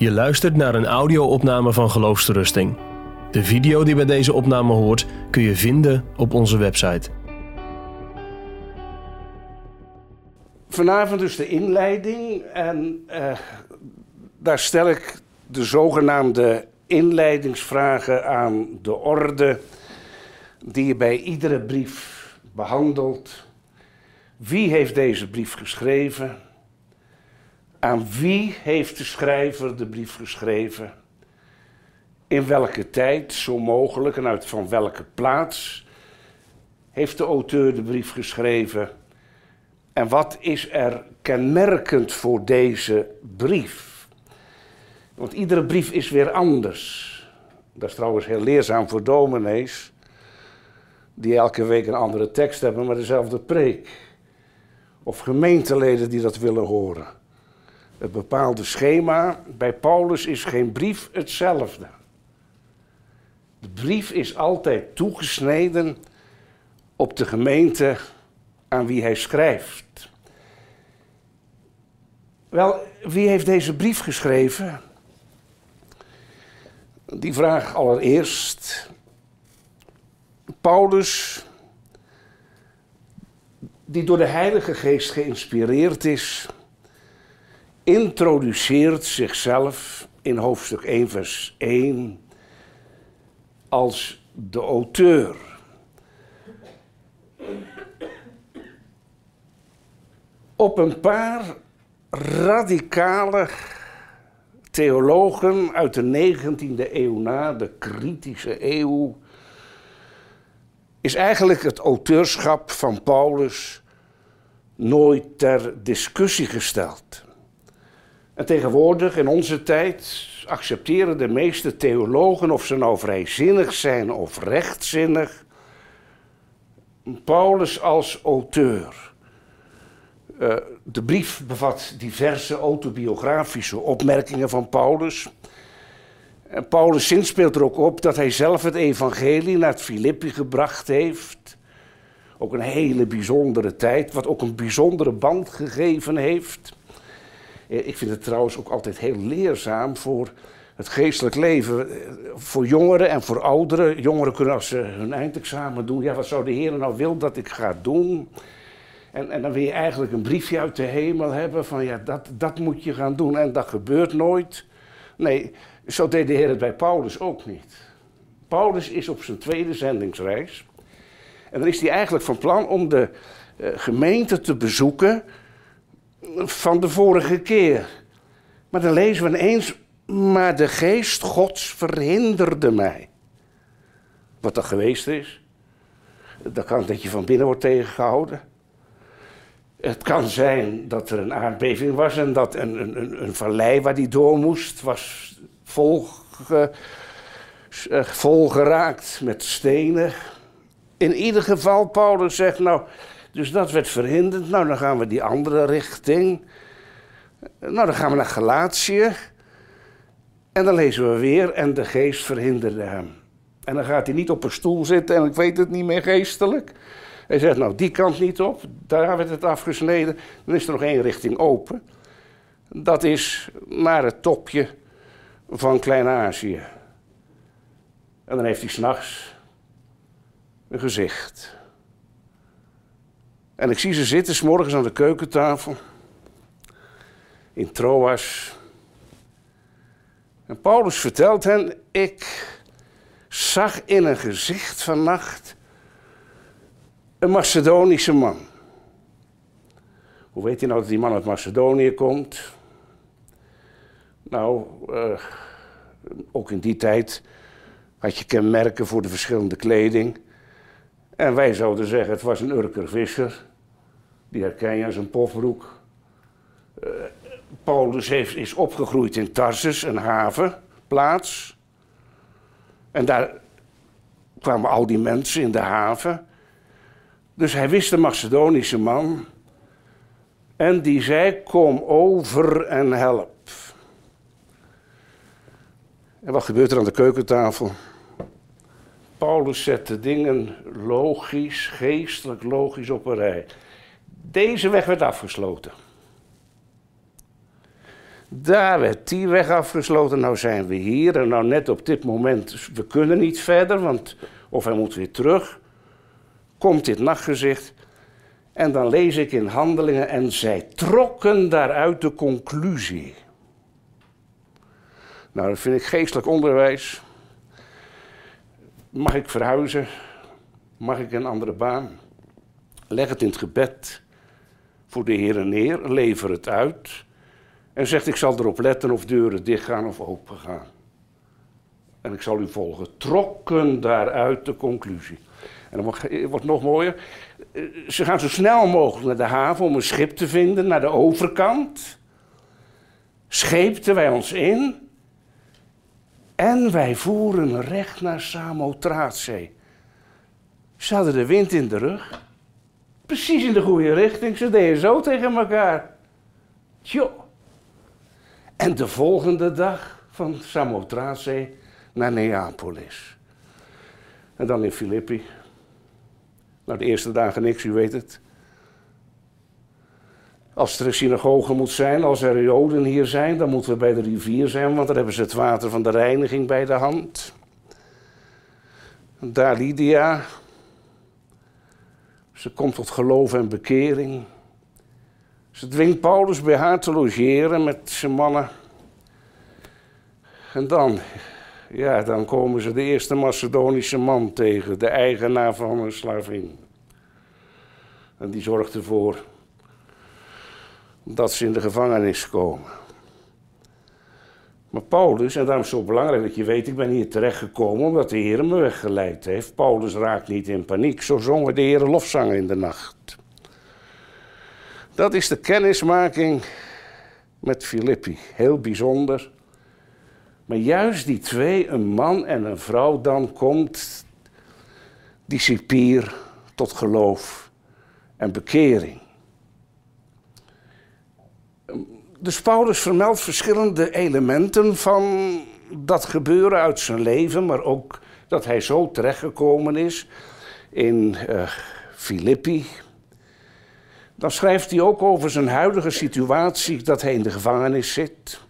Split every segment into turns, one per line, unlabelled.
Je luistert naar een audio-opname van Geloofsterusting. De video die bij deze opname hoort kun je vinden op onze website.
Vanavond dus de inleiding en eh, daar stel ik de zogenaamde inleidingsvragen aan de orde die je bij iedere brief behandelt. Wie heeft deze brief geschreven? Aan wie heeft de schrijver de brief geschreven? In welke tijd, zo mogelijk, en uit van welke plaats heeft de auteur de brief geschreven? En wat is er kenmerkend voor deze brief? Want iedere brief is weer anders. Dat is trouwens heel leerzaam voor dominees, die elke week een andere tekst hebben, maar dezelfde preek. Of gemeenteleden die dat willen horen. Het bepaalde schema. Bij Paulus is geen brief hetzelfde. De brief is altijd toegesneden op de gemeente aan wie hij schrijft. Wel, wie heeft deze brief geschreven? Die vraag allereerst. Paulus, die door de Heilige Geest geïnspireerd is, introduceert zichzelf in hoofdstuk 1, vers 1 als de auteur. Op een paar radicale theologen uit de 19e eeuw na, de kritische eeuw, is eigenlijk het auteurschap van Paulus nooit ter discussie gesteld. En tegenwoordig, in onze tijd, accepteren de meeste theologen, of ze nou vrijzinnig zijn of rechtzinnig, Paulus als auteur. Uh, de brief bevat diverse autobiografische opmerkingen van Paulus. En Paulus zinspeelt er ook op dat hij zelf het evangelie naar het Filippi gebracht heeft. Ook een hele bijzondere tijd, wat ook een bijzondere band gegeven heeft. Eh, ik vind het trouwens ook altijd heel leerzaam voor het geestelijk leven. Eh, voor jongeren en voor ouderen. Jongeren kunnen als ze hun eindexamen doen. Ja, wat zou de Heer nou wil dat ik ga doen? En, en dan wil je eigenlijk een briefje uit de hemel hebben van ja, dat, dat moet je gaan doen. En dat gebeurt nooit. Nee, zo deed de Heer het bij Paulus ook niet. Paulus is op zijn tweede zendingsreis. En dan is hij eigenlijk van plan om de uh, gemeente te bezoeken van de vorige keer. Maar dan lezen we ineens, maar de geest gods verhinderde mij. Wat dat geweest is. Dat kan dat je van binnen wordt tegengehouden. Het kan zijn dat er een aardbeving was en dat een, een, een vallei waar die door moest, was vol, eh, vol geraakt met stenen. In ieder geval, Paulus zegt, nou, dus dat werd verhinderd. Nou, dan gaan we die andere richting. Nou, dan gaan we naar Galatië. En dan lezen we weer, en de geest verhinderde hem. En dan gaat hij niet op een stoel zitten en ik weet het niet meer geestelijk. Hij zegt, nou, die kant niet op, daar werd het afgesneden. Dan is er nog één richting open. Dat is naar het topje van Klein-Azië. En dan heeft hij s'nachts een gezicht. En ik zie ze zitten s morgens aan de keukentafel. In Troas. En Paulus vertelt hen: Ik zag in een gezicht vannacht een Macedonische man. Hoe weet hij nou dat die man uit Macedonië komt? Nou, uh, ook in die tijd had je kenmerken voor de verschillende kleding. En wij zouden zeggen, het was een Urker visser. Die herken je aan zijn pofbroek. Uh, Paulus heeft, is opgegroeid in Tarsus, een havenplaats. En daar kwamen al die mensen in de haven. Dus hij wist de Macedonische man. En die zei: Kom over en help. En wat gebeurt er aan de keukentafel? Paulus zet de dingen logisch, geestelijk logisch op een rij. Deze weg werd afgesloten. Daar werd die weg afgesloten. Nou zijn we hier en nou net op dit moment, we kunnen niet verder, want of hij moet weer terug. Komt dit nachtgezicht. En dan lees ik in handelingen en zij trokken daaruit de conclusie. Nou, dat vind ik geestelijk onderwijs. Mag ik verhuizen? Mag ik een andere baan? Leg het in het gebed voor de Heer neer, lever het uit en zegt: Ik zal erop letten of deuren dichtgaan of open gaan. En ik zal u volgen. Trokken daaruit de conclusie. En dan wordt het nog mooier. Ze gaan zo snel mogelijk naar de haven om een schip te vinden, naar de overkant. Scheepten wij ons in. En wij voeren recht naar Samothraatzee. Ze hadden de wind in de rug. Precies in de goede richting. Ze deden zo tegen elkaar. Tjo. En de volgende dag van Samothraatzee naar Neapolis. En dan in Filippi. Nou, de eerste dagen niks, u weet het. Als er een synagoge moet zijn, als er Joden hier zijn, dan moeten we bij de rivier zijn, want daar hebben ze het water van de reiniging bij de hand. Daar Lydia. Ze komt tot geloof en bekering. Ze dwingt Paulus bij haar te logeren met zijn mannen. En dan, ja, dan komen ze de eerste Macedonische man tegen, de eigenaar van een slavin. En die zorgt ervoor dat ze in de gevangenis komen. Maar Paulus, en daarom is het zo belangrijk dat je weet, ik ben hier terechtgekomen omdat de Heer me weggeleid heeft. Paulus raakt niet in paniek, zo zongen de Heer lofzangen in de nacht. Dat is de kennismaking met Filippi, heel bijzonder. Maar juist die twee, een man en een vrouw, dan komt die cipier tot geloof en bekering. Dus Paulus vermeldt verschillende elementen van dat gebeuren uit zijn leven, maar ook dat hij zo terechtgekomen is in uh, Filippi. Dan schrijft hij ook over zijn huidige situatie, dat hij in de gevangenis zit.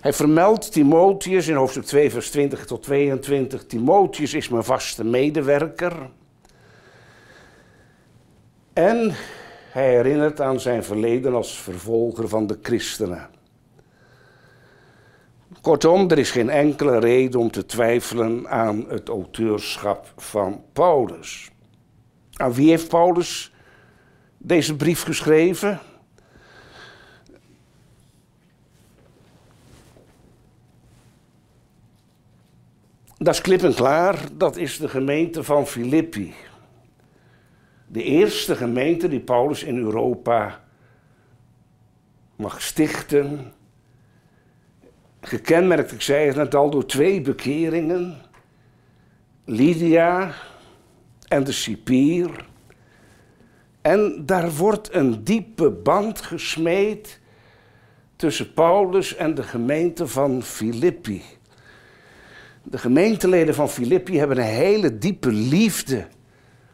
Hij vermeldt Timotheus in hoofdstuk 2, vers 20 tot 22. Timotheus is mijn vaste medewerker. En hij herinnert aan zijn verleden als vervolger van de christenen. Kortom, er is geen enkele reden om te twijfelen aan het auteurschap van Paulus. Aan wie heeft Paulus deze brief geschreven? Dat is klip en klaar, dat is de gemeente van Filippi. De eerste gemeente die Paulus in Europa mag stichten. Gekenmerkt, ik zei het net al, door twee bekeringen. Lydia en de cipier. En daar wordt een diepe band gesmeed tussen Paulus en de gemeente van Filippi. De gemeenteleden van Filippi hebben een hele diepe liefde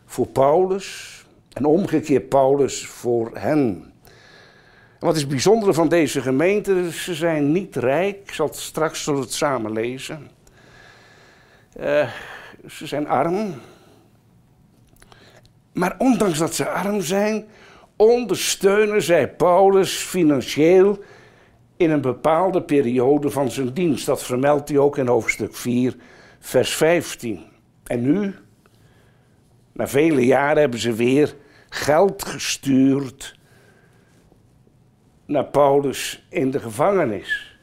voor Paulus en omgekeerd Paulus voor hen. En wat is het bijzondere van deze gemeente? Ze zijn niet rijk, ik zal het straks zullen het samen lezen. Uh, ze zijn arm. Maar ondanks dat ze arm zijn, ondersteunen zij Paulus financieel in een bepaalde periode van zijn dienst. Dat vermeldt hij ook in hoofdstuk 4, vers 15. En nu, na vele jaren, hebben ze weer geld gestuurd naar Paulus in de gevangenis.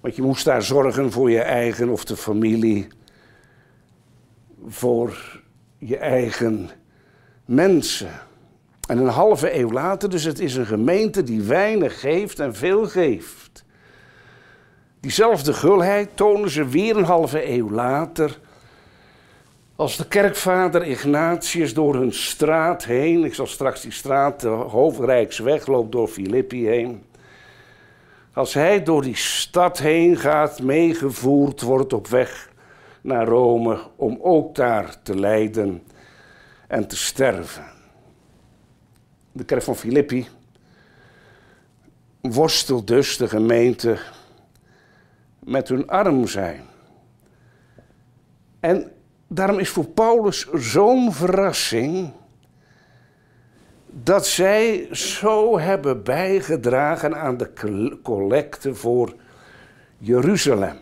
Want je moest daar zorgen voor je eigen of de familie, voor je eigen mensen. En een halve eeuw later, dus het is een gemeente die weinig geeft en veel geeft. Diezelfde gulheid tonen ze weer een halve eeuw later. Als de kerkvader Ignatius door hun straat heen, ik zal straks die straat, de Hoofdrijksweg, loopt door Filippi heen. Als hij door die stad heen gaat, meegevoerd wordt op weg naar Rome, om ook daar te lijden en te sterven de kerk van Filippi. worstelt dus de gemeente met hun arm zijn. En daarom is voor Paulus zo'n verrassing dat zij zo hebben bijgedragen aan de collecte voor Jeruzalem.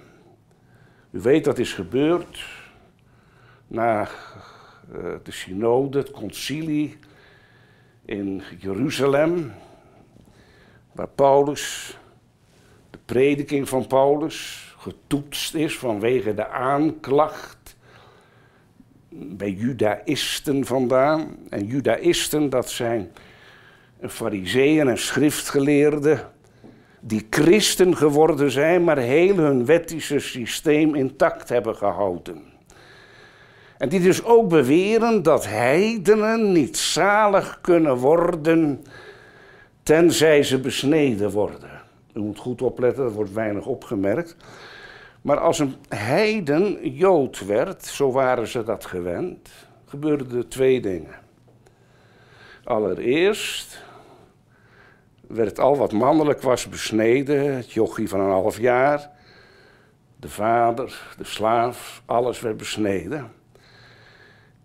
U weet dat is gebeurd na eh, de synode, het concilie in Jeruzalem, waar Paulus, de prediking van Paulus, getoetst is vanwege de aanklacht bij judaïsten vandaan. En judaïsten, dat zijn fariseeën en schriftgeleerden die christen geworden zijn, maar heel hun wettische systeem intact hebben gehouden. En die dus ook beweren dat heidenen niet zalig kunnen worden tenzij ze besneden worden. U moet goed opletten, dat wordt weinig opgemerkt. Maar als een heiden Jood werd, zo waren ze dat gewend, gebeurden twee dingen. Allereerst werd al wat mannelijk was besneden, het jochie van een half jaar, de vader, de slaaf, alles werd besneden.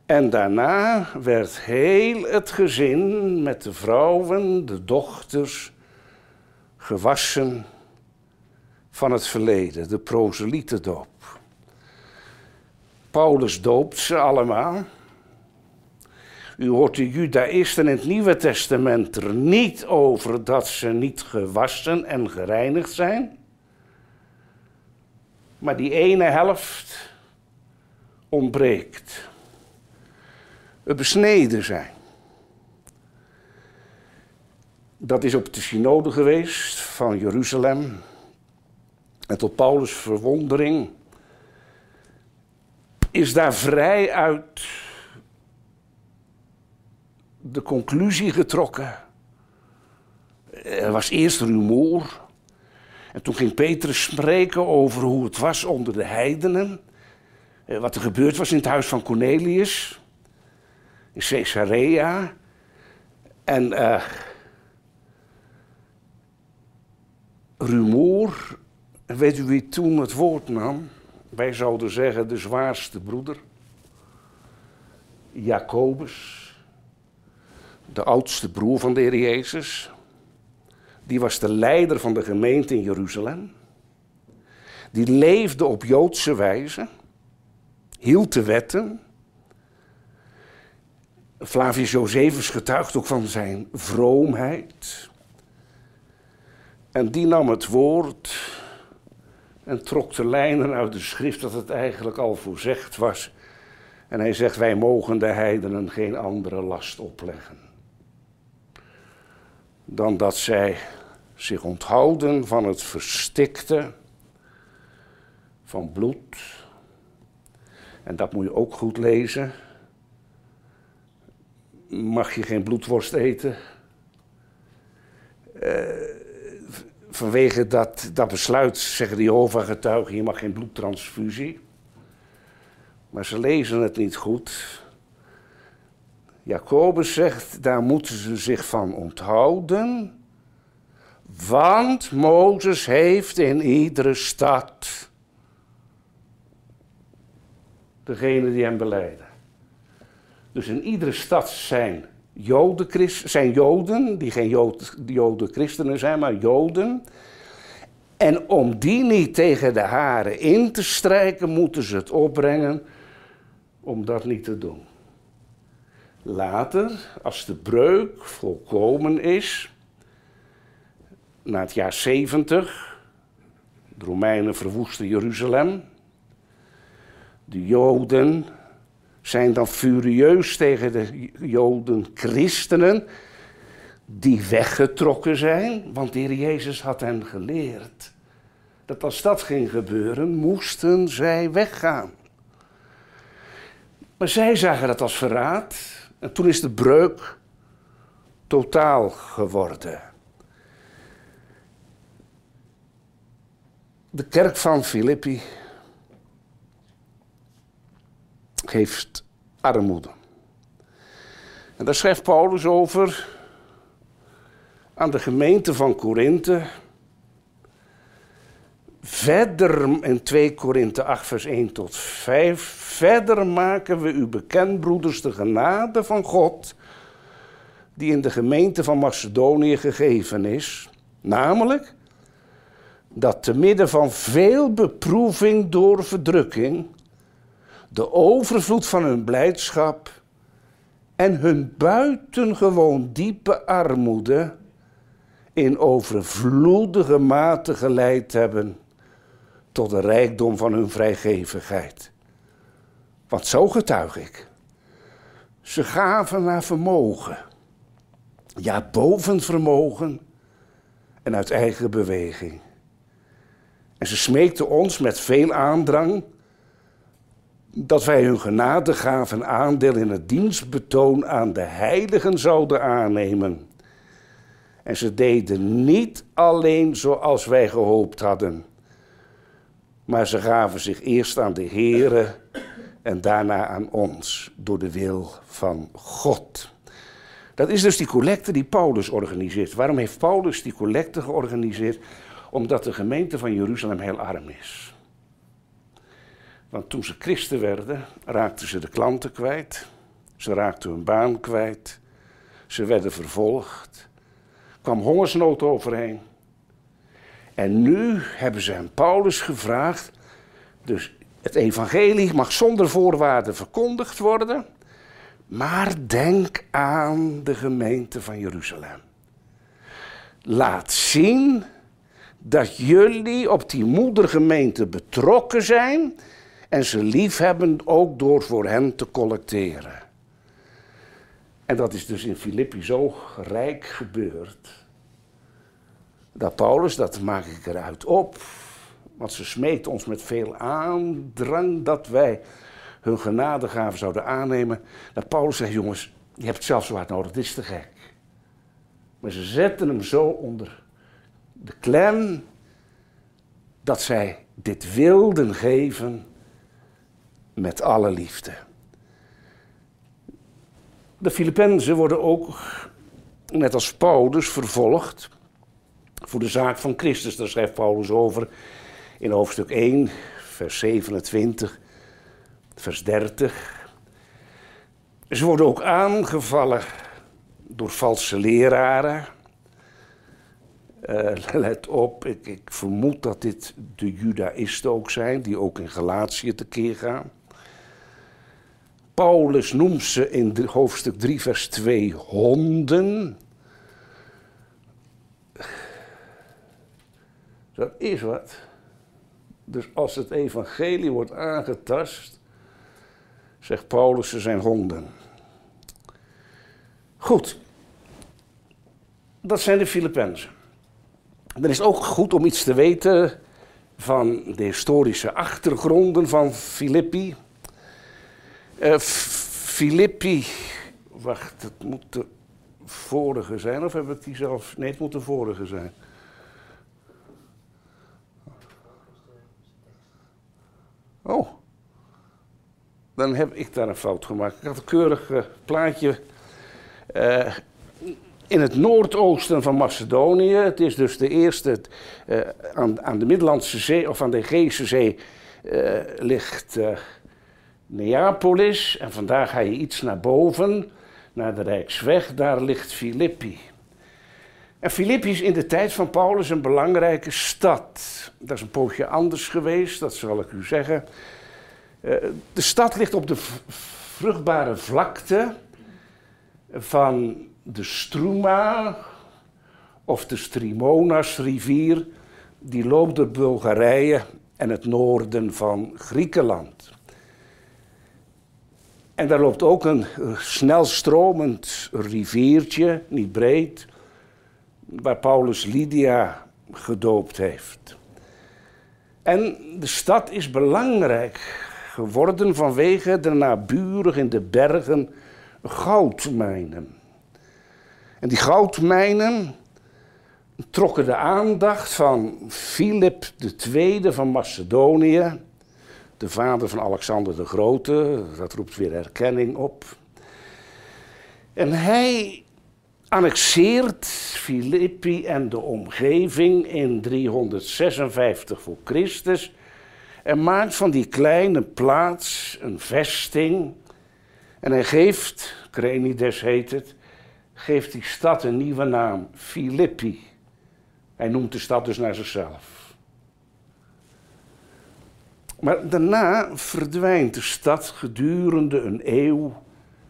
En daarna werd heel het gezin met de vrouwen, de dochters, gewassen van het verleden, de proselietendoop. Paulus doopt ze allemaal. U hoort de Judaïsten in het Nieuwe Testament er niet over dat ze niet gewassen en gereinigd zijn. Maar die ene helft ontbreekt. Het besneden zijn. Dat is op de synode geweest van Jeruzalem. En tot Paulus' verwondering is daar vrij uit de conclusie getrokken. Er was eerst rumoer. En toen ging Petrus spreken over hoe het was onder de heidenen. Eh, wat er gebeurd was in het huis van Cornelius. In Caesarea. En uh, rumoer en weet u wie toen het woord nam? Wij zouden zeggen de zwaarste broeder. Jacobus, de oudste broer van de Heer Jezus. Die was de leider van de gemeente in Jeruzalem. Die leefde op Joodse wijze, hield de wetten. Flavius Josephus getuigt ook van zijn vroomheid. En die nam het woord en trok de lijnen uit de schrift dat het eigenlijk al voorzegd was. En hij zegt, wij mogen de heidenen geen andere last opleggen. Dan dat zij zich onthouden van het verstikte van bloed. En dat moet je ook goed lezen. Mag je geen bloedworst eten? Uh, vanwege dat, dat besluit zeggen de Jehovah-getuigen, je mag geen bloedtransfusie. Maar ze lezen het niet goed. Jacobus zegt, daar moeten ze zich van onthouden. Want Mozes heeft in iedere stad degene die hem beleiden. Dus in iedere stad zijn Joden, zijn Joden, die geen Joden christenen zijn, maar Joden. En om die niet tegen de haren in te strijken, moeten ze het opbrengen om dat niet te doen. Later, als de breuk volkomen is, na het jaar 70, de Romeinen verwoesten Jeruzalem, de Joden zijn dan furieus tegen de Joden christenen die weggetrokken zijn, want de Heer Jezus had hen geleerd dat als dat ging gebeuren, moesten zij weggaan. Maar zij zagen dat als verraad en toen is de breuk totaal geworden. De kerk van Filippi heeft armoede. En daar schrijft Paulus over aan de gemeente van Korinthe. Verder in 2 Korinthe 8, vers 1 tot 5. Verder maken we u bekend, broeders, de genade van God. die in de gemeente van Macedonië gegeven is. Namelijk dat te midden van veel beproeving door verdrukking. De overvloed van hun blijdschap. en hun buitengewoon diepe armoede. in overvloedige mate geleid hebben tot de rijkdom van hun vrijgevigheid. Want zo getuig ik. Ze gaven naar vermogen. Ja, boven vermogen en uit eigen beweging. En ze smeekten ons met veel aandrang dat wij hun genade gaven aandeel in het dienstbetoon aan de heiligen zouden aannemen. En ze deden niet alleen zoals wij gehoopt hadden, maar ze gaven zich eerst aan de Here en daarna aan ons door de wil van God. Dat is dus die collecte die Paulus organiseert. Waarom heeft Paulus die collecte georganiseerd? Omdat de gemeente van Jeruzalem heel arm is. Want toen ze christen werden, raakten ze de klanten kwijt. Ze raakten hun baan kwijt. Ze werden vervolgd. Er kwam hongersnood overheen. En nu hebben ze hem Paulus gevraagd. Dus het evangelie mag zonder voorwaarden verkondigd worden. Maar denk aan de gemeente van Jeruzalem. Laat zien dat jullie op die moedergemeente betrokken zijn en ze lief hebben ook door voor hen te collecteren. En dat is dus in Filippi zo rijk gebeurd. Dat Paulus, dat maak ik eruit op, want ze smeekt ons met veel aandrang dat wij hun genadegaven zouden aannemen. Dat Paulus zegt, jongens, je hebt zelf zo hard nodig, dit is te gek. Maar ze zetten hem zo onder de klem dat zij dit wilden geven met alle liefde. De Filippenzen worden ook, net als Paulus, vervolgd voor de zaak van Christus. Daar schrijft Paulus over in hoofdstuk 1, vers 27, vers 30. Ze worden ook aangevallen door valse leraren. Uh, let op, ik, ik, vermoed dat dit de Judaïsten ook zijn, die ook in Galatië tekeer gaan. Paulus noemt ze in hoofdstuk 3, vers 2 honden. Dat is wat. Dus als het evangelie wordt aangetast, zegt Paulus, ze zijn honden. Goed, dat zijn de Filippenzen. Dan is het ook goed om iets te weten van de historische achtergronden van Filippi. Uh, Filippi, wacht, het moet de vorige zijn, of heb ik die zelf? Nee, het moet de vorige zijn. Oh, dan heb ik daar een fout gemaakt. Ik had een keurig uh, plaatje. Uh, in het noordoosten van Macedonië. Het is dus de eerste aan, aan, de Middellandse Zee of aan de Egeïsche Zee ligt Neapolis. En vandaag ga je iets naar boven, naar de Rijksweg. Daar ligt Filippi. En Filippi is in de tijd van Paulus een belangrijke stad. Dat is een poosje anders geweest, dat zal ik u zeggen. Eh, de stad ligt op de vruchtbare vlakte van de Struma of de Strimonas rivier. Die loopt door Bulgarije en het noorden van Griekenland. En daar loopt ook een snelstromend riviertje, niet breed, waar Paulus Lydia gedoopt heeft. En de stad is belangrijk geworden vanwege de naburig in de bergen goudmijnen. En die goudmijnen trokken de aandacht van Filip II van Macedonië, de vader van Alexander de Grote. Dat roept weer erkenning op. En hij annexeert Filippi en de omgeving in 356 voor Christus en maakt van die kleine plaats een vesting. En hij geeft, Crenides heet het, geeft die stad een nieuwe naam, Filippi. Hij noemt de stad dus naar zichzelf. Maar daarna verdwijnt de stad gedurende een eeuw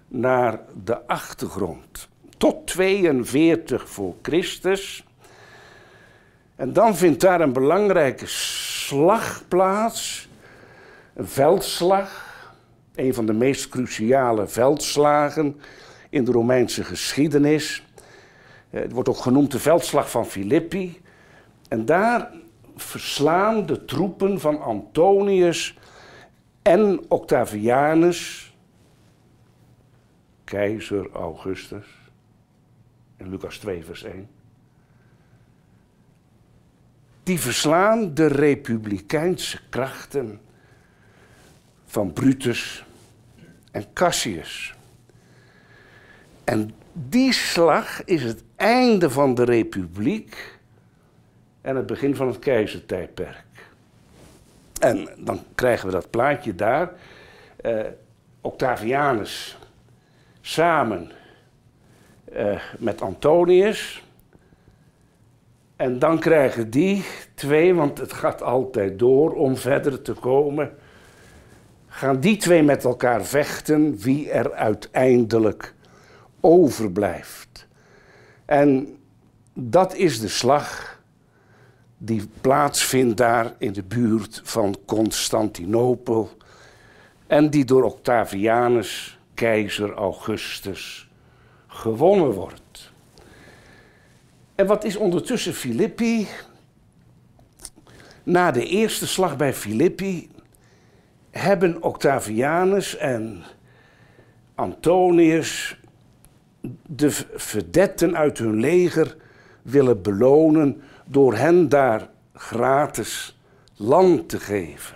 naar de achtergrond. Tot 42 voor Christus. En dan vindt daar een belangrijke slag plaats. Een veldslag. Een van de meest cruciale veldslagen in de Romeinse geschiedenis. Eh, het wordt ook genoemd de veldslag van Filippi. En daar verslaan de troepen van Antonius en Octavianus, keizer Augustus, in Lucas 2, vers 1. Die verslaan de republikeinse krachten van Brutus en Cassius. En die slag is het einde van de republiek en het begin van het keizertijdperk. En dan krijgen we dat plaatje daar. Uh, Octavianus samen uh, met Antonius. En dan krijgen die twee, want het gaat altijd door om verder te komen. Gaan die twee met elkaar vechten wie er uiteindelijk overblijft. En dat is de slag die plaatsvindt daar in de buurt van Constantinopel en die door Octavianus, keizer Augustus, gewonnen wordt. En wat is ondertussen Filippi? Na de eerste slag bij Filippi hebben Octavianus en Antonius de verdetten uit hun leger willen belonen door hen daar gratis land te geven.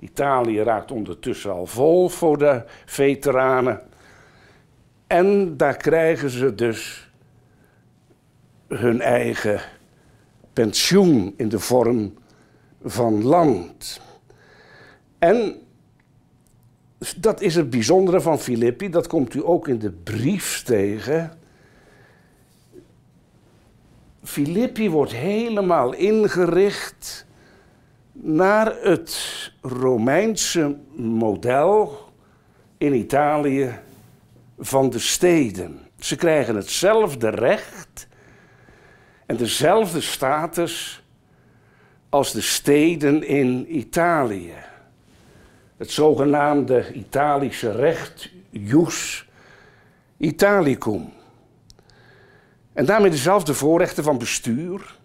Italië raakt ondertussen al vol voor de veteranen. En daar krijgen ze dus hun eigen pensioen in de vorm van land. En dat is het bijzondere van Filippi, dat komt u ook in de brief tegen. Filippi wordt helemaal ingericht naar het Romeinse model in Italië van de steden. Ze krijgen hetzelfde recht en dezelfde status als de steden in Italië. Het zogenaamde Italische recht, jus Italicum. En daarmee dezelfde voorrechten van bestuur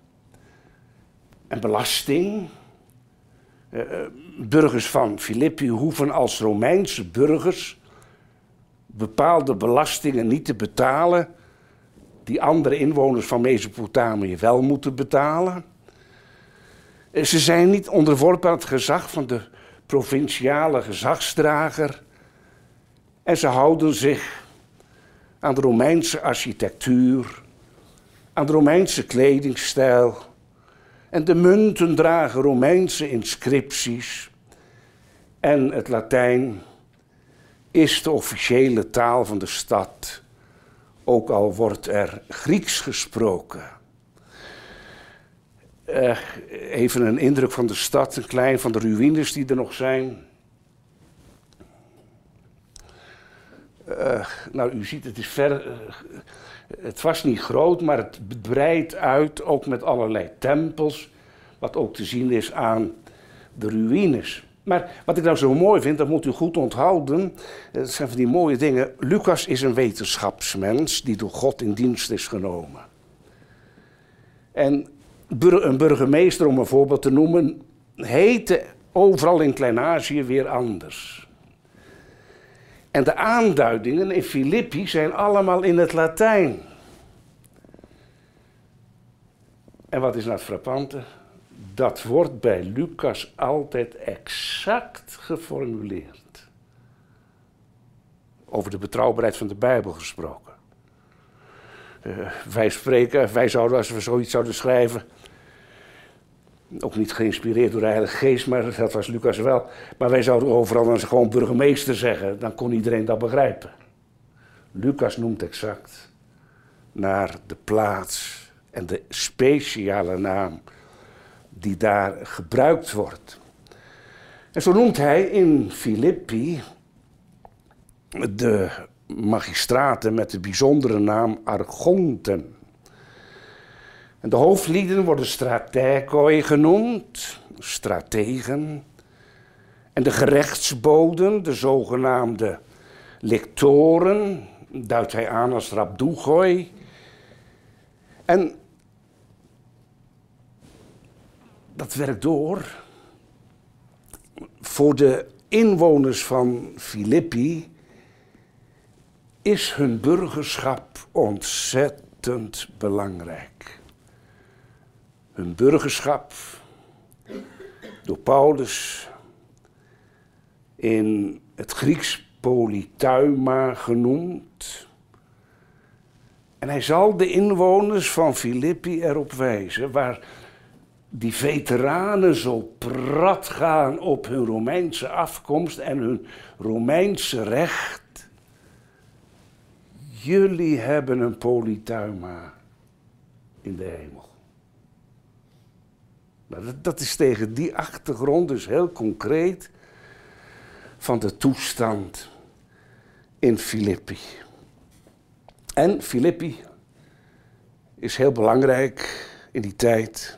en belasting. Uh, burgers van Filippi hoeven als Romeinse burgers bepaalde belastingen niet te betalen die andere inwoners van Mesopotamië wel moeten betalen. Eh, ze zijn niet onderworpen aan het gezag van de provinciale gezagsdrager en ze houden zich aan de Romeinse architectuur aan de Romeinse kledingstijl. En de munten dragen Romeinse inscripties. En het Latijn is de officiële taal van de stad, ook al wordt er Grieks gesproken. Uh, even een indruk van de stad, een klein van de ruïnes die er nog zijn. Uh, nou, u ziet, het is ver, uh, het was niet groot, maar het breidt uit, ook met allerlei tempels, wat ook te zien is aan de ruïnes. Maar wat ik nou zo mooi vind, dat moet u goed onthouden, dat zijn van die mooie dingen. Lucas is een wetenschapsmens die door God in dienst is genomen. En een burgemeester, om een voorbeeld te noemen, heette overal in Klein-Azië weer anders. En de aanduidingen in Filippi zijn allemaal in het Latijn. En wat is nou het frappante? Dat wordt bij Lucas altijd exact geformuleerd. Over de betrouwbaarheid van de Bijbel gesproken. Uh, wij spreken, wij zouden als we zoiets zouden schrijven, ook niet geïnspireerd door de Heilige Geest, maar dat was Lucas wel. Maar wij zouden overal dan gewoon burgemeester zeggen, dan kon iedereen dat begrijpen. Lucas noemt exact naar de plaats en de speciale naam die daar gebruikt wordt. En zo noemt hij in Filippi de magistraten met de bijzondere naam Argonten. En de hoofdlieden worden strategoi genoemd, strategen. En de gerechtsboden, de zogenaamde lectoren, duidt hij aan als rabdougoi. En dat werkt door. Voor de inwoners van Filippi is hun burgerschap ontzettend belangrijk. Hun burgerschap door Paulus in het Grieks polytuima genoemd. En hij zal de inwoners van Filippi erop wijzen waar die veteranen zo prat gaan op hun Romeinse afkomst en hun Romeinse recht. Jullie hebben een polytuima in de hemel. Dat, dat is tegen die achtergrond dus heel concreet van de toestand in Filippi. En Filippi is heel belangrijk in die tijd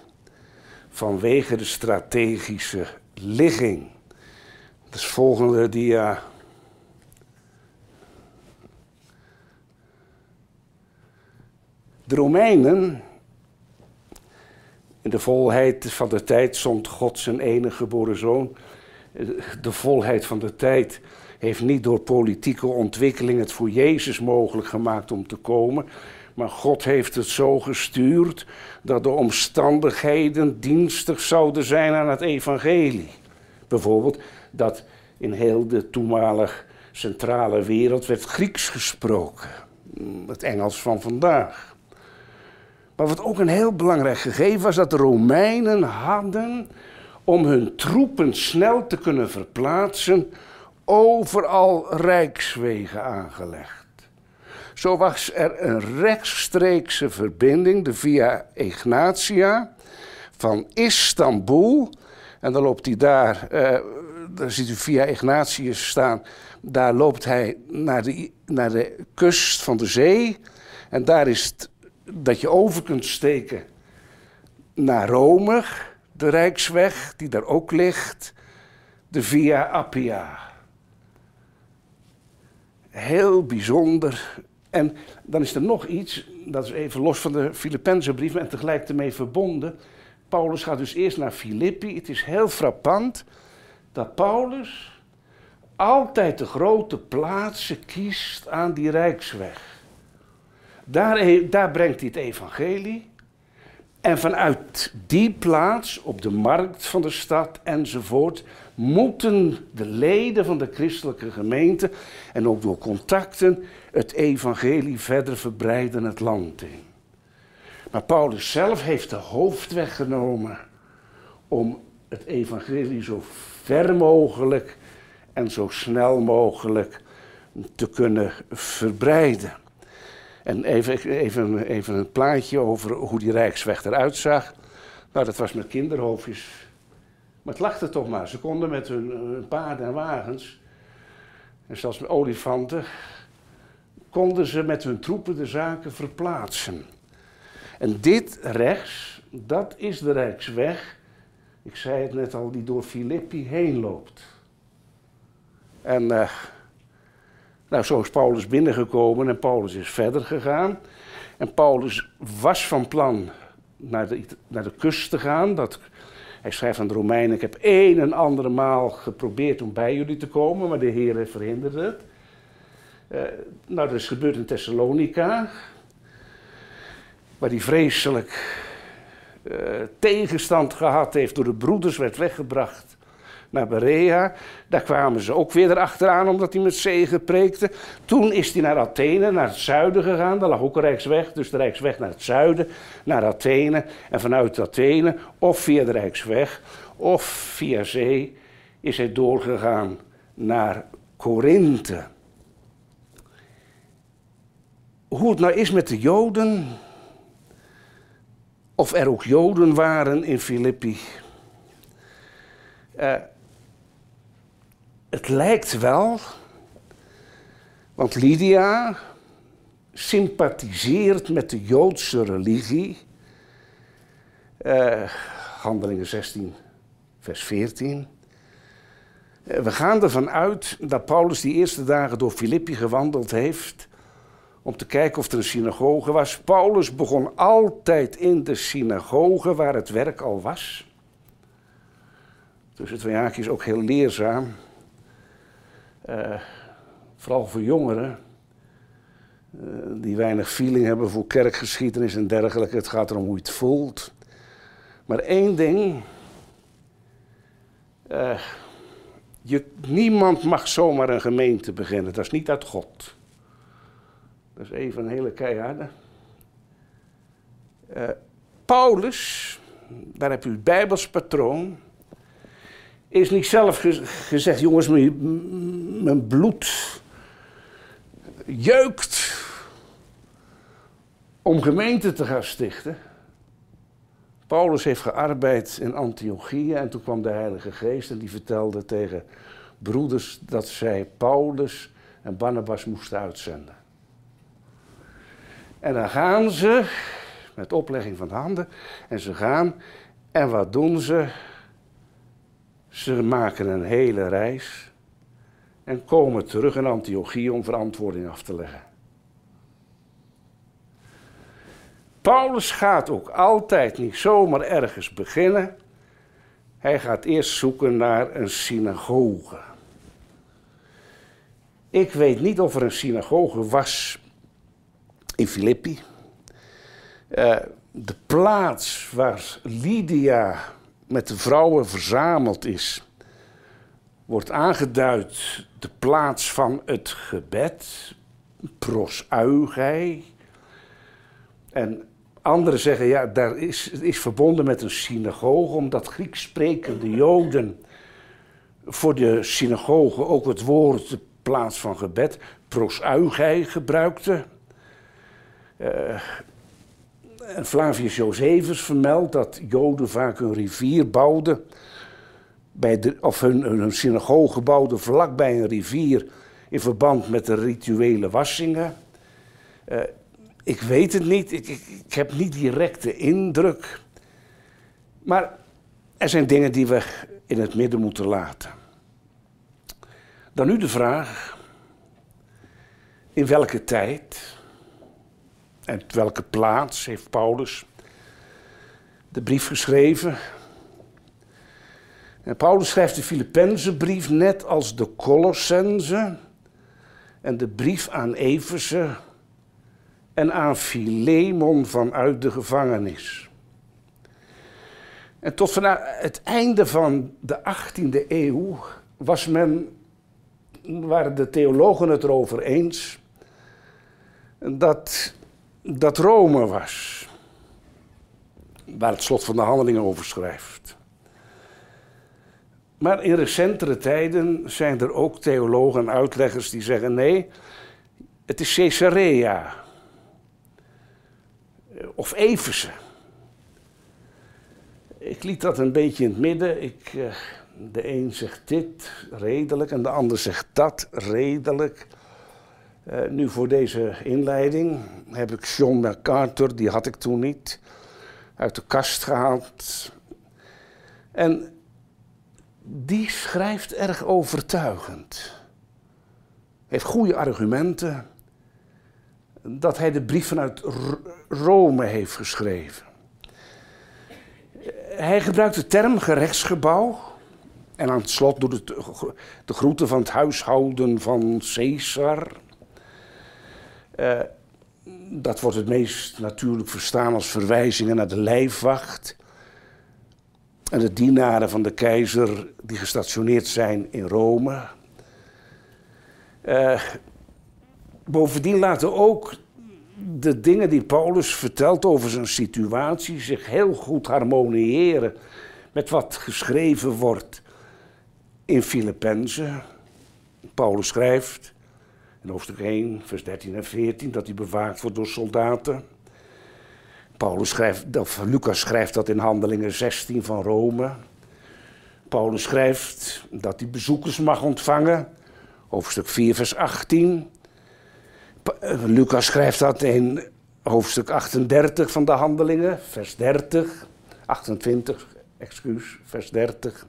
vanwege de strategische ligging. Dus volgende dia. De Romeinen, in de volheid van de tijd zond God zijn enige geboren zoon. De volheid van de tijd heeft niet door politieke ontwikkeling het voor Jezus mogelijk gemaakt om te komen. Maar God heeft het zo gestuurd dat de omstandigheden dienstig zouden zijn aan het evangelie. Bijvoorbeeld dat in heel de toenmalig centrale wereld werd Grieks gesproken. Het Engels van vandaag. Maar wat ook een heel belangrijk gegeven was, dat de Romeinen hadden om hun troepen snel te kunnen verplaatsen, overal rijkswegen aangelegd. Zo was er een rechtstreekse verbinding, de Via Ignatia, van Istanbul. En dan loopt hij daar, uh, daar ziet u Via Ignatius staan. Daar loopt hij naar de, naar de kust van de zee. En daar is het dat je over kunt steken naar Rome, de Rijksweg, die daar ook ligt. De Via Appia. Heel bijzonder en dan is er nog iets, dat is even los van de Filippense brief en tegelijk ermee verbonden. Paulus gaat dus eerst naar Filippi. Het is heel frappant dat Paulus altijd de grote plaatsen kiest aan die rijksweg. Daar, daar brengt hij het evangelie. En vanuit die plaats, op de markt van de stad enzovoort, moeten de leden van de christelijke gemeente en ook door contacten het evangelie verder verbreiden het land in. Maar Paulus zelf heeft de hoofdweg genomen om het evangelie zo ver mogelijk en zo snel mogelijk te kunnen verbreiden. En even, even, even een plaatje over hoe die Rijksweg eruit zag. Nou, dat was met kinderhoofdjes. Maar het lachte toch maar. Ze konden met hun paarden en wagens, en zelfs met olifanten, konden ze met hun troepen de zaken verplaatsen. En dit rechts, dat is de Rijksweg, ik zei het net al, die door Filippi heen loopt. En uh, nou, zo is Paulus binnengekomen en Paulus is verder gegaan. En Paulus was van plan naar de, naar de kust te gaan. Dat, hij schrijft aan de Romeinen: Ik heb één en andere maal geprobeerd om bij jullie te komen, maar de Heer verhinderde het. Uh, nou, dat is gebeurd in Thessalonica, waar hij vreselijk uh, tegenstand gehad heeft, door de broeders werd weggebracht naar Berea. Daar kwamen ze ook weer erachteraan omdat hij met zegen preekte. Toen is hij naar Athene, naar het zuiden gegaan. Daar lag ook een Rijksweg, dus de Rijksweg naar het zuiden, naar Athene. En vanuit Athene, of via de Rijksweg, of via zee, is hij doorgegaan naar Korinthe. Hoe het nou is met de Joden, of er ook Joden waren in Filippi. Uh, het lijkt wel, want Lydia sympathiseert met de Joodse religie. Uh, Handelingen 16, vers 14. Uh, we gaan ervan uit dat Paulus die eerste dagen door Filippi gewandeld heeft om te kijken of er een synagoge was. Paulus begon altijd in de synagoge waar het werk al was. Tussen twee haakjes ook heel leerzaam. Uh, vooral voor jongeren. Uh, die weinig feeling hebben voor kerkgeschiedenis en dergelijke. Het gaat erom hoe je het voelt. Maar één ding. Uh, je, niemand mag zomaar een gemeente beginnen. Dat is niet uit God. Dat is even een hele keiharde. Paulus, daar heb u het Bijbels patroon, is niet zelf gezegd, jongens, mijn, bloed jeukt om gemeente te gaan stichten. Paulus heeft gearbeid in Antiochië en toen kwam de Heilige Geest en die vertelde tegen broeders dat zij Paulus en Barnabas moesten uitzenden. En dan gaan ze, met oplegging van de handen, en ze gaan, en wat doen ze? Ze maken een hele reis en komen terug in Antiochie om verantwoording af te leggen. Paulus gaat ook altijd niet zomaar ergens beginnen. Hij gaat eerst zoeken naar een synagoge. Ik weet niet of er een synagoge was in Filippi. Uh, de plaats waar Lydia met de vrouwen verzameld is, wordt aangeduid de plaats van het gebed, prosuigai. En anderen zeggen, ja, daar is, is verbonden met een synagoge, omdat Grieks sprekende Joden voor de synagoge ook het woord, de plaats van gebed, prosuigai gebruikten. Uh, en Flavius Josephus vermeldt dat Joden vaak een rivier bouwden, bij de, of hun, hun synagoge bouwden vlakbij een rivier in verband met de rituele wassingen. Uh, ik weet het niet, ik, ik, ik heb niet direct de indruk. Maar er zijn dingen die we in het midden moeten laten. Dan nu de vraag: in welke tijd en welke plaats heeft Paulus de brief geschreven? En Paulus schrijft de Filippenzenbrief net als de Colossense en de brief aan Efeze en aan Philemon vanuit de gevangenis. En tot vanaf het einde van de 18e eeuw was men, waren de theologen het erover eens dat dat Rome was. Waar het slot van de handelingen over schrijft. Maar in recentere tijden zijn er ook theologen en uitleggers die zeggen: nee, het is Caesarea. Of Efeze. Ik liet dat een beetje in het midden. Ik, eh, de een zegt dit redelijk en de ander zegt dat redelijk. Uh, nu voor deze inleiding heb ik John MacArthur, die had ik toen niet, uit de kast gehaald. En die schrijft erg overtuigend. Heeft goede argumenten dat hij de brief vanuit Rome heeft geschreven. Hij gebruikt de term gerechtsgebouw. En aan het slot doet het de groeten van het huishouden van Caesar. Uh, dat wordt het meest natuurlijk verstaan als verwijzingen naar de lijfwacht. En de dienaren van de keizer die gestationeerd zijn in Rome. Uh, bovendien laten ook de dingen die Paulus vertelt over zijn situatie zich heel goed harmoniëren met wat geschreven wordt in Filippenzen. Paulus schrijft in hoofdstuk 1, vers 13 en 14 dat hij bewaakt wordt door soldaten. Paulus schrijft, of Lucas schrijft dat in Handelingen 16 van Rome. Paulus schrijft dat hij bezoekers mag ontvangen, hoofdstuk 4, vers 18. Eh, Lucas schrijft dat in hoofdstuk 38 van de Handelingen, vers 30. 28, excuus, vers 30.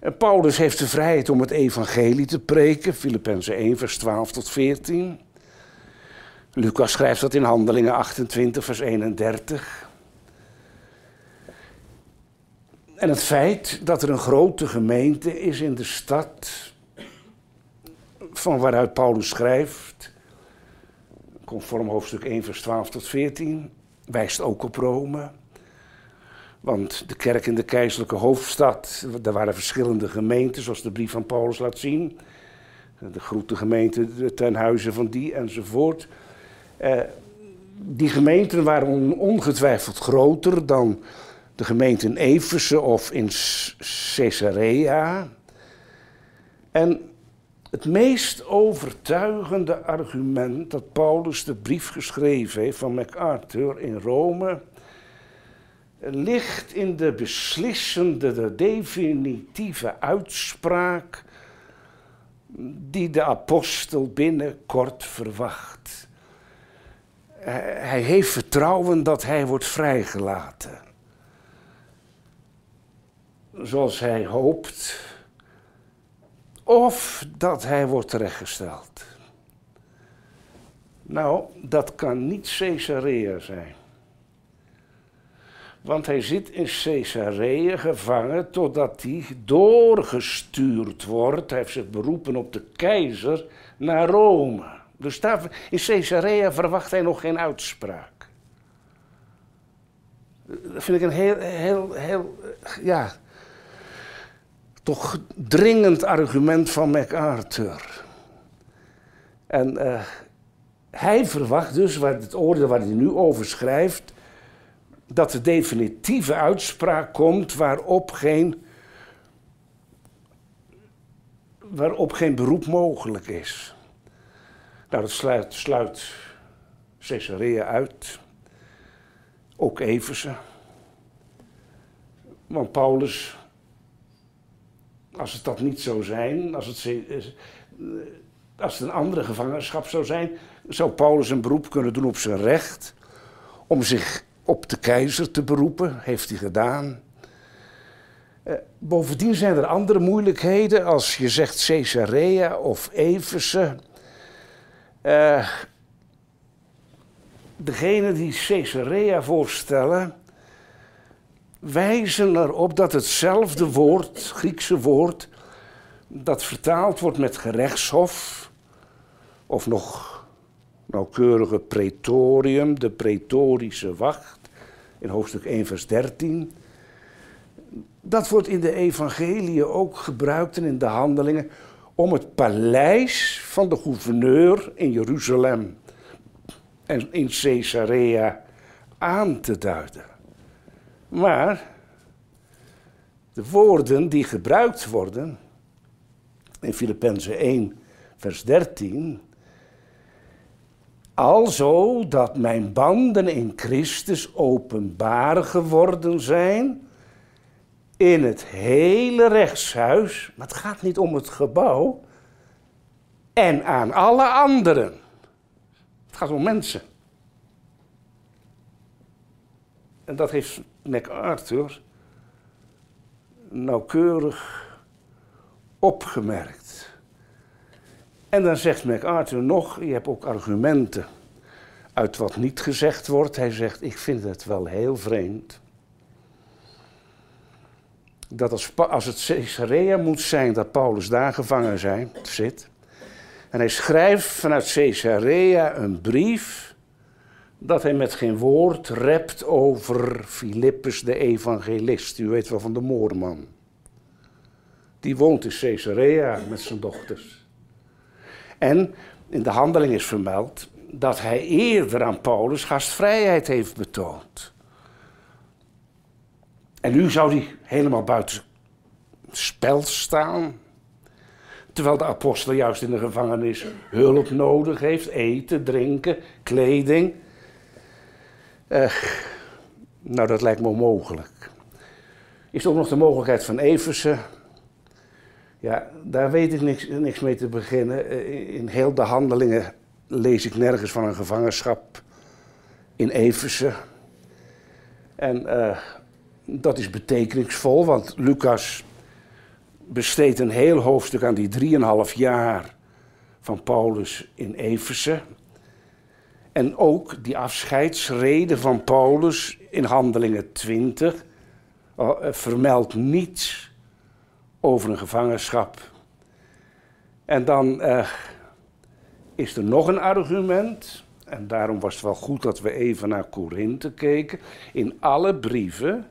En Paulus heeft de vrijheid om het evangelie te preken, Filippenzen 1, vers 12 tot 14. Lucas schrijft dat in Handelingen 28, vers 31. En het feit dat er een grote gemeente is in de stad, van waaruit Paulus schrijft, conform hoofdstuk 1, vers 12 tot 14, wijst ook op Rome. Want de kerk in de keizerlijke hoofdstad, daar waren verschillende gemeenten, zoals de brief van Paulus laat zien. De grote gemeente ten huize van die enzovoort. Eh, die gemeenten waren ongetwijfeld groter dan de gemeente in Efeze of in Caesarea. En het meest overtuigende argument dat Paulus de brief geschreven heeft van MacArthur in Rome ligt in de beslissende, de definitieve uitspraak die de apostel binnenkort verwacht. Hij heeft vertrouwen dat hij wordt vrijgelaten. Zoals hij hoopt of dat hij wordt terechtgesteld. Nou, dat kan niet Caesarea zijn. Want hij zit in Caesarea gevangen totdat hij doorgestuurd wordt. Hij heeft zich beroepen op de keizer naar Rome. Dus daar, in Caesarea verwacht hij nog geen uitspraak. Dat vind ik een heel, heel, heel, ja, toch dringend argument van MacArthur. En uh, hij verwacht dus, waar het oordeel waar hij nu over schrijft, dat de definitieve uitspraak komt waarop geen, waarop geen beroep mogelijk is. Nou, dat sluit, sluit Caesarea uit, ook Eversen. Want Paulus als het dat niet zou zijn, als het, eh, als een andere gevangenschap zou zijn, zou Paulus een beroep kunnen doen op zijn recht om zich op de keizer te beroepen. Heeft hij gedaan. Uh, bovendien zijn er andere moeilijkheden als je zegt Caesarea of Efeze. Uh, degene die Caesarea voorstellen, wijzen erop dat hetzelfde woord, Griekse woord, dat vertaald wordt met gerechtshof, of nog nauwkeurige pretorium, de pretorische wacht, in hoofdstuk 1, vers 13. Dat wordt in de evangelie ook gebruikt en in de handelingen om het paleis van de gouverneur in Jeruzalem en in Caesarea aan te duiden. Maar de woorden die gebruikt worden in Filippenzen 1, vers 13. Alzo dat mijn banden in Christus openbaar geworden zijn in het hele rechtshuis, maar het gaat niet om het gebouw, en aan alle anderen. Het gaat om mensen. En dat heeft MacArthur nauwkeurig opgemerkt. En dan zegt MacArthur nog, je hebt ook argumenten uit wat niet gezegd wordt. Hij zegt, ik vind het wel heel vreemd. Dat als, als het Caesarea moet zijn dat Paulus daar gevangen zijn, zit. En hij schrijft vanuit Caesarea een brief dat hij met geen woord rept over Filippus de evangelist. U weet wel van de moorman. Die woont in Caesarea met zijn dochters. En in de handeling is vermeld dat hij eerder aan Paulus gastvrijheid heeft betoond. En nu zou hij helemaal buiten spel staan. Terwijl de apostel juist in de gevangenis hulp nodig heeft: eten, drinken, kleding. Nou, dat lijkt me onmogelijk. Is er ook nog de mogelijkheid van Eversen? Ja, daar weet ik niks, niks mee te beginnen. Eh, in heel de handelingen lees ik nergens van een gevangenschap in Eversen. En uh, dat is betekenisvol, want Lucas besteedt een heel hoofdstuk aan die drieënhalf jaar van Paulus in Efeze. En ook die afscheidsreden van Paulus in Handelingen 20 uh, vermeldt niets over een gevangenschap. En dan uh, is er nog een argument, en daarom was het wel goed dat we even naar Korinthe keken. In alle brieven,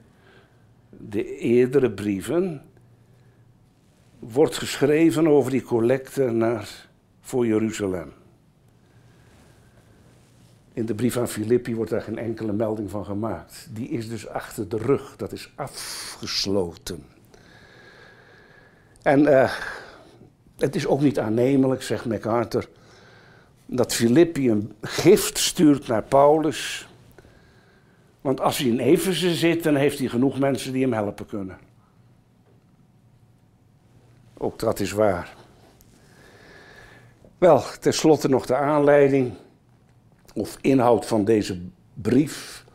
de eerdere brieven, wordt geschreven over die collecte naar, voor Jeruzalem. In de brief aan Filippi wordt daar geen enkele melding van gemaakt. Die is dus achter de rug, dat is afgesloten. En uh, het is ook niet aannemelijk, zegt MacArthur, dat Filippi een gift stuurt naar Paulus. Want als hij in Efeze zit, dan heeft hij genoeg mensen die hem helpen kunnen. Ook dat is waar. Wel, tenslotte nog de aanleiding of inhoud van deze brief.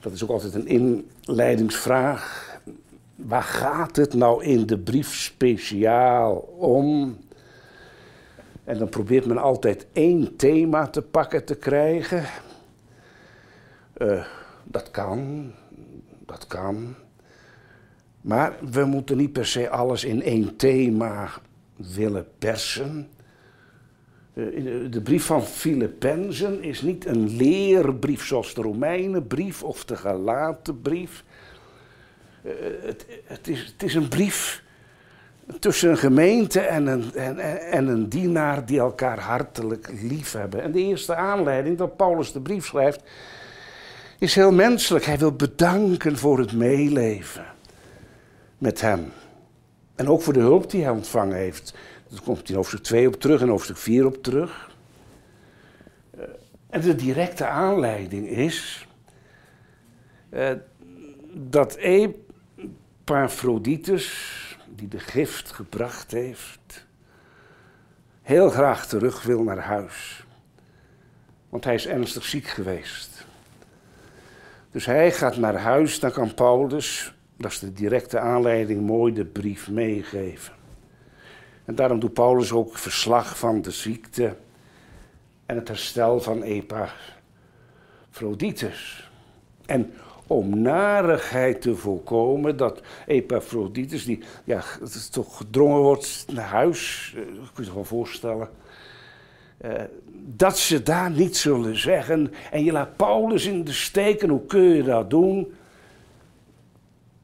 Dat is ook altijd een inleidingsvraag. Waar gaat het nou in de brief speciaal om? En dan probeert men altijd één thema te pakken te krijgen. Uh, dat kan, dat kan. Maar we moeten niet per se alles in één thema willen persen. Eh, de brief van Filippenzen is niet een leerbrief zoals de Romeinenbrief of de Galatenbrief. Eh, het, het, is, het is een brief tussen een gemeente en een, en, en een dienaar die elkaar hartelijk lief hebben. En de eerste aanleiding dat Paulus de brief schrijft, is heel menselijk. Hij wil bedanken voor het meeleven met hem. En ook voor de hulp die hij ontvangen heeft. Daar komt in hoofdstuk 2 op terug en hoofdstuk 4 op terug. Eh, en de directe aanleiding is uh, dat Epaphroditus, die de gift gebracht heeft, heel graag terug wil naar huis. Want hij is ernstig ziek geweest. Dus hij gaat naar huis, dan kan Paulus dat is de directe aanleiding, mooi de brief meegeven. En daarom doet Paulus ook verslag van de ziekte en het herstel van Epaphroditus. En om narigheid te voorkomen dat Epaphroditus, die ja, toch gedrongen wordt naar huis, uh, kun je je wel voorstellen, uh, dat ze daar niet zullen zeggen. En je laat Paulus in de steek. En hoe kun je dat doen?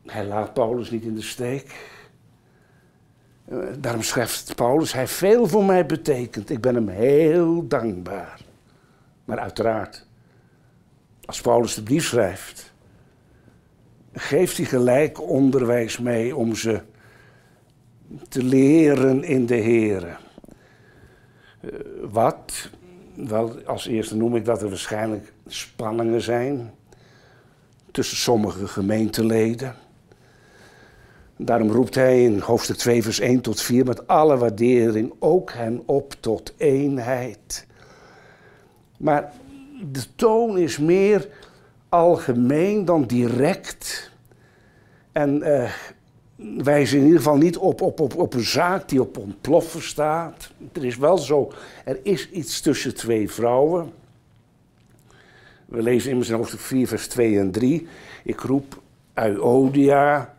Hij laat Paulus niet in de steek. Eh, daarom schrijft Paulus, hij veel voor mij betekend. Ik ben hem heel dankbaar. Maar uiteraard, als Paulus de brief schrijft, geeft hij gelijk onderwijs mee om ze te leren in de Heer. Uh, wat? Wel, als eerste noem ik dat er waarschijnlijk spanningen zijn tussen sommige gemeenteleden. Daarom roept hij in hoofdstuk 2, vers 1 tot 4 met alle waardering ook hen op tot eenheid. Maar de toon is meer algemeen dan direct. En uh, wijzen in ieder geval niet op, op, op, op een zaak die op ontploffen staat. Er is wel zo, er is iets tussen twee vrouwen. We lezen immers in hoofdstuk 4, vers 2 en 3. Ik roep Euodia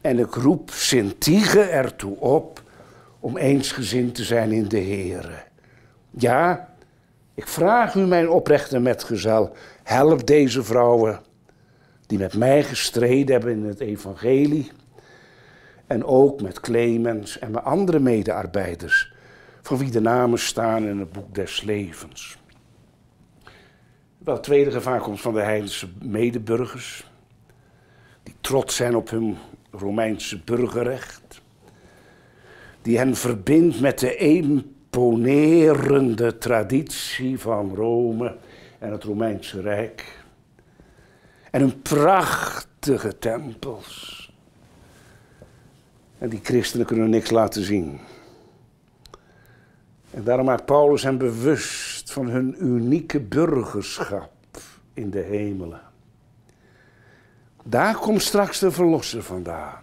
en ik roep Sintige ertoe op om eensgezind te zijn in de Heer. Ja, ik vraag u, mijn oprechte metgezel, Help deze vrouwen die met mij gestreden hebben in het evangelie. En ook met Clemens en mijn andere medearbeiders, van wie de namen staan in het boek des levens. Wel, tweede gevaar komt van de heidense medeburgers, die trots zijn op hun Romeinse burgerrecht, die hen verbindt met de imponerende traditie van Rome en het Romeinse Rijk. En hun prachtige tempels. En die christenen kunnen niks laten zien. En daarom maakt Paulus hen bewust van hun unieke burgerschap in de hemelen. Daar komt straks de verlosser vandaan.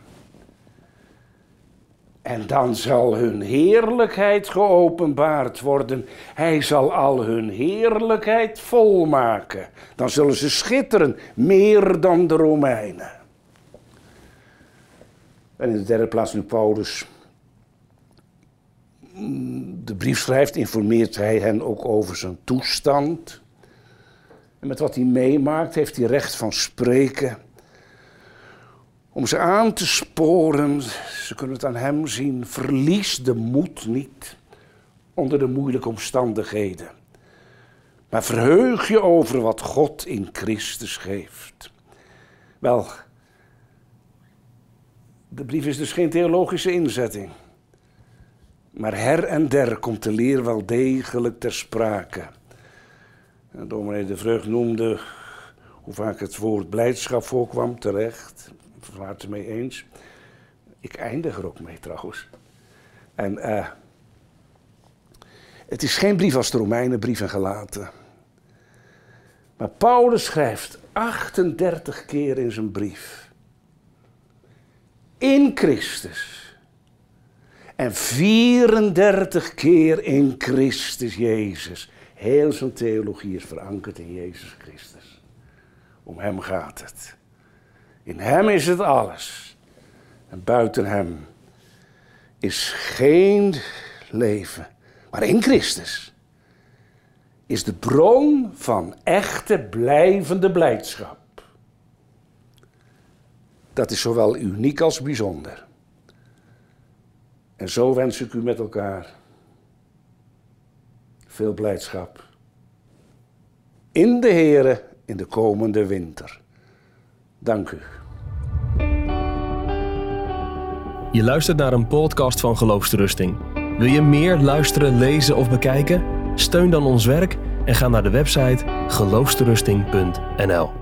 En dan zal hun heerlijkheid geopenbaard worden. Hij zal al hun heerlijkheid volmaken. Dan zullen ze schitteren, meer dan de Romeinen. En in de derde plaats nu Paulus de brief schrijft, informeert hij hen ook over zijn toestand. En met wat hij meemaakt heeft hij recht van spreken. Om ze aan te sporen, ze kunnen het aan hem zien, verlies de moed niet onder de moeilijke omstandigheden. Maar verheug je over wat God in Christus geeft. Wel, de brief is dus geen theologische inzetting. Maar her en der komt de leer wel degelijk ter sprake. En dominee de Vreugd noemde hoe vaak het woord blijdschap voorkwam, terecht. Verlaat het mee eens. Ik eindig er ook mee trouwens. En uh, het is geen brief als de Romeinenbrief en gelaten. Maar Paulus schrijft 38 keer in zijn brief. In Christus. En 34 keer in Christus Jezus. Heel zijn theologie is verankerd in Jezus Christus. Om Hem gaat het. In Hem is het alles. En buiten Hem is geen leven. Maar in Christus is de bron van echte blijvende blijdschap. Dat is zowel uniek als bijzonder. En zo wens ik u met elkaar veel blijdschap. In de Here in de komende winter. Dank u.
Je luistert naar een podcast van Geloofsterusting. Wil je meer luisteren, lezen of bekijken? Steun dan ons werk en ga naar de website geloofsterusting.nl.